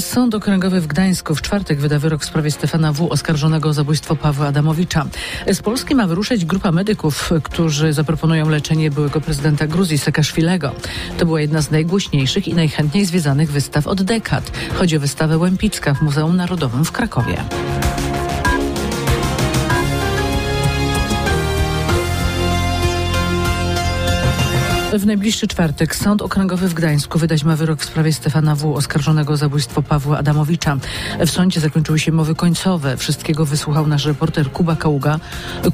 Sąd Okręgowy w Gdańsku w czwartek wyda wyrok w sprawie Stefana W., oskarżonego o zabójstwo Pawła Adamowicza. Z Polski ma wyruszyć grupa medyków, którzy zaproponują leczenie byłego prezydenta Gruzji Sekaszwilego. To była jedna z najgłośniejszych i najchętniej zwiedzanych wystaw od dekad. Chodzi o wystawę Łępicka w Muzeum Narodowym w Krakowie. W najbliższy czwartek Sąd Okręgowy w Gdańsku wydać ma wyrok w sprawie Stefana W., oskarżonego o zabójstwo Pawła Adamowicza. W sądzie zakończyły się mowy końcowe. Wszystkiego wysłuchał nasz reporter Kuba Kaługa.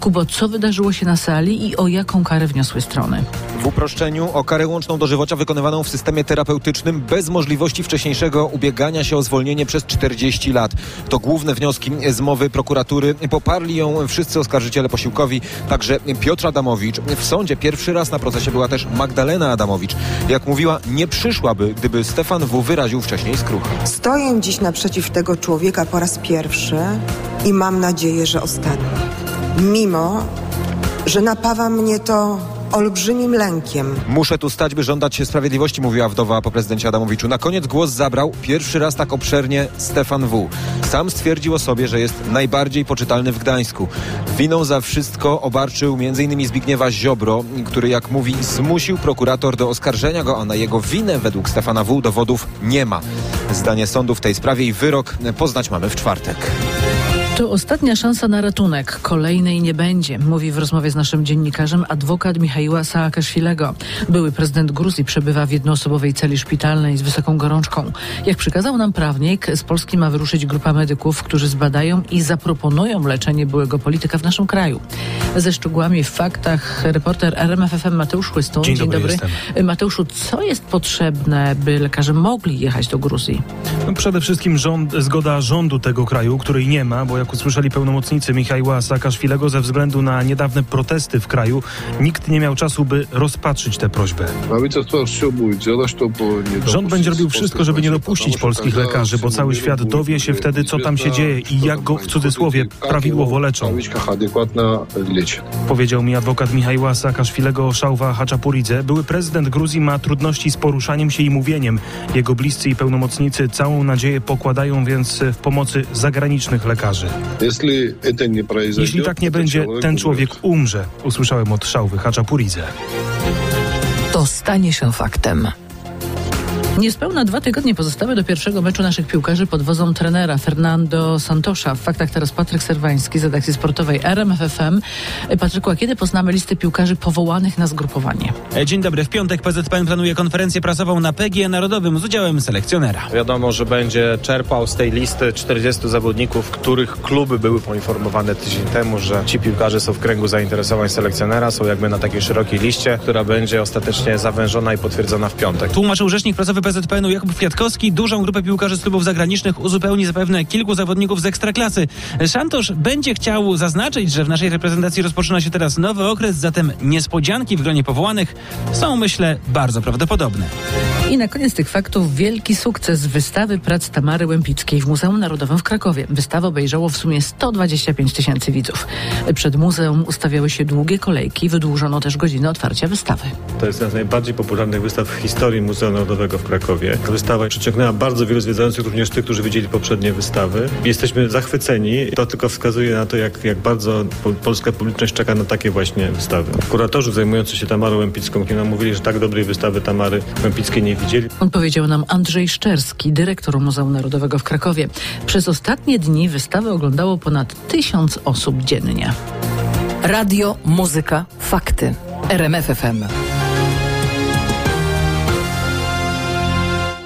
Kubo, co wydarzyło się na sali i o jaką karę wniosły strony? W uproszczeniu o karę łączną dożywocia wykonywaną w systemie terapeutycznym bez możliwości wcześniejszego ubiegania się o zwolnienie przez 40 lat. To główne wnioski z mowy prokuratury. Poparli ją wszyscy oskarżyciele posiłkowi, także Piotr Adamowicz. W sądzie pierwszy raz na procesie była też Magdalena Adamowicz. Jak mówiła, nie przyszłaby, gdyby Stefan W. wyraził wcześniej skruchę. Stoję dziś naprzeciw tego człowieka po raz pierwszy i mam nadzieję, że ostatni. Mimo, że napawa mnie to olbrzymim lękiem. Muszę tu stać, by żądać się sprawiedliwości, mówiła wdowa po prezydencie Adamowiczu. Na koniec głos zabrał pierwszy raz tak obszernie Stefan W. Sam stwierdził o sobie, że jest najbardziej poczytalny w Gdańsku. Winą za wszystko obarczył m.in. Zbigniewa Ziobro, który, jak mówi, zmusił prokurator do oskarżenia go, a na jego winę według Stefana W. dowodów nie ma. Zdanie sądu w tej sprawie i wyrok poznać mamy w czwartek. To ostatnia szansa na ratunek. Kolejnej nie będzie, mówi w rozmowie z naszym dziennikarzem adwokat Michaiła Saakaszwilego. Były prezydent Gruzji przebywa w jednoosobowej celi szpitalnej z wysoką gorączką. Jak przykazał nam prawnik, z Polski ma wyruszyć grupa medyków, którzy zbadają i zaproponują leczenie byłego polityka w naszym kraju. Ze szczegółami w faktach reporter RMFFM Mateusz Chłystą. Dzień, Dzień dobry. dobry. Mateuszu, co jest potrzebne, by lekarze mogli jechać do Gruzji? No przede wszystkim rząd, zgoda rządu tego kraju, której nie ma, bo jak usłyszeli pełnomocnicy Michaiła Saakaszwilego, ze względu na niedawne protesty w kraju, nikt nie miał czasu, by rozpatrzyć tę prośbę. Rząd będzie robił wszystko, żeby nie dopuścić polskich lekarzy, bo cały świat dowie się wtedy, co tam się dzieje i jak go w cudzysłowie prawidłowo leczą. Powiedział mi adwokat Michaiła Saakaszwilego Szałwa Haczapuridze. Były prezydent Gruzji ma trudności z poruszaniem się i mówieniem. Jego bliscy i pełnomocnicy całą nadzieję pokładają więc w pomocy zagranicznych lekarzy. Jeśli tak nie będzie, ten człowiek umrze, usłyszałem od Szałwy Haczapuridze. To stanie się faktem. Niespełna dwa tygodnie pozostały do pierwszego meczu naszych piłkarzy pod wodzą trenera Fernando Santosza. W faktach teraz Patryk Serwański z redakcji sportowej RMFFM. Patryku, a kiedy poznamy listę piłkarzy powołanych na zgrupowanie? Dzień dobry. W piątek PZPN planuje konferencję prasową na PGE Narodowym z udziałem selekcjonera. Wiadomo, że będzie czerpał z tej listy 40 zawodników, których kluby były poinformowane tydzień temu, że ci piłkarze są w kręgu zainteresowań selekcjonera, są jakby na takiej szerokiej liście, która będzie ostatecznie zawężona i potwierdzona w piątek. Tłumaczył rzecznik prasowy PZPN-u Jakub Kwiatkowski. Dużą grupę piłkarzy z klubów zagranicznych uzupełni zapewne kilku zawodników z ekstraklasy. Szantosz będzie chciał zaznaczyć, że w naszej reprezentacji rozpoczyna się teraz nowy okres, zatem niespodzianki w gronie powołanych są, myślę, bardzo prawdopodobne. I na koniec tych faktów wielki sukces wystawy prac Tamary Łępickiej w Muzeum Narodowym w Krakowie. Wystawę obejrzało w sumie 125 tysięcy widzów. Przed muzeum ustawiały się długie kolejki, wydłużono też godziny otwarcia wystawy. To jest jedna z najbardziej popularnych wystaw w historii Muzeum Narodowego w Krakowie. Wystawa przyciągnęła bardzo wielu zwiedzających, również tych, którzy widzieli poprzednie wystawy. Jesteśmy zachwyceni. To tylko wskazuje na to, jak, jak bardzo polska publiczność czeka na takie właśnie wystawy. Kuratorzy zajmujący się Tamarą Łępicką nam mówili, że tak dobrej wystawy Tamary Łępickiej nie widzieli. On powiedział nam Andrzej Szczerski, dyrektor Muzeum Narodowego w Krakowie. Przez ostatnie dni wystawę oglądało ponad tysiąc osób dziennie. Radio, muzyka, fakty. RMFFM.